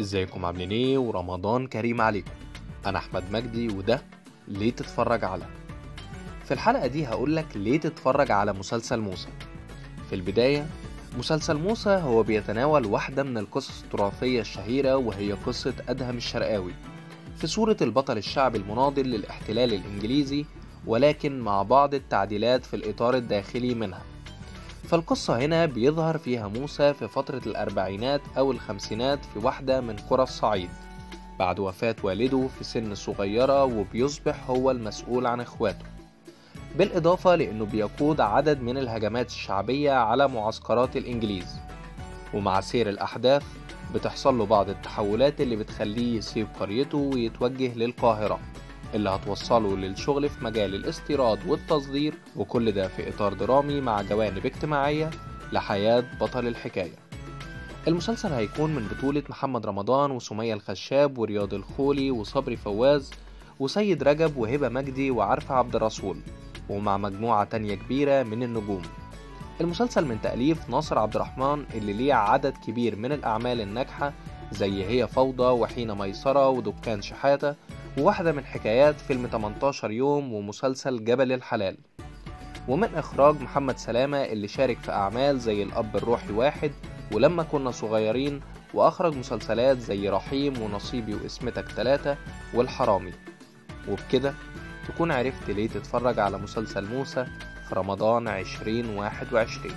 ازيكم؟ عاملين إيه؟ ورمضان كريم عليكم. أنا احمد مجدي وده ليه تتفرج على. في الحلقة دي هقولك ليه تتفرج على مسلسل موسى. في البداية مسلسل موسى هو بيتناول واحدة من القصص التراثية الشهيرة وهي قصة أدهم الشرقاوي. في صورة البطل الشعبي المناضل للاحتلال الإنجليزي ولكن مع بعض التعديلات في الإطار الداخلي منها. فالقصة هنا بيظهر فيها موسى في فترة الأربعينات أو الخمسينات في واحدة من قرى الصعيد. بعد وفاة والده في سن صغيرة وبيصبح هو المسؤول عن إخواته. بالإضافة لأنه بيقود عدد من الهجمات الشعبية على معسكرات الإنجليز. ومع سير الأحداث بتحصل له بعض التحولات اللي بتخليه يسيب قريته ويتوجه للقاهرة. اللي هتوصله للشغل في مجال الاستيراد والتصدير وكل ده في إطار درامي مع جوانب اجتماعية لحياة بطل الحكاية. المسلسل هيكون من بطولة محمد رمضان وسمية الخشاب ورياض الخولي وصبري فواز وسيد رجب وهبة مجدي وعرفة عبد الرسول ومع مجموعة تانية كبيرة من النجوم. المسلسل من تأليف ناصر عبد الرحمن اللي ليه عدد كبير من الأعمال الناجحة زي هي فوضى وحين ميسرة ودكان شحاتة وواحدة من حكايات فيلم 18 يوم ومسلسل جبل الحلال. ومن إخراج محمد سلامة اللي شارك في أعمال زي الأب الروحي واحد ولما كنا صغيرين وأخرج مسلسلات زي رحيم ونصيبي واسمتك تلاتة والحرامي. وبكده تكون عرفت ليه تتفرج على مسلسل موسى في رمضان 2021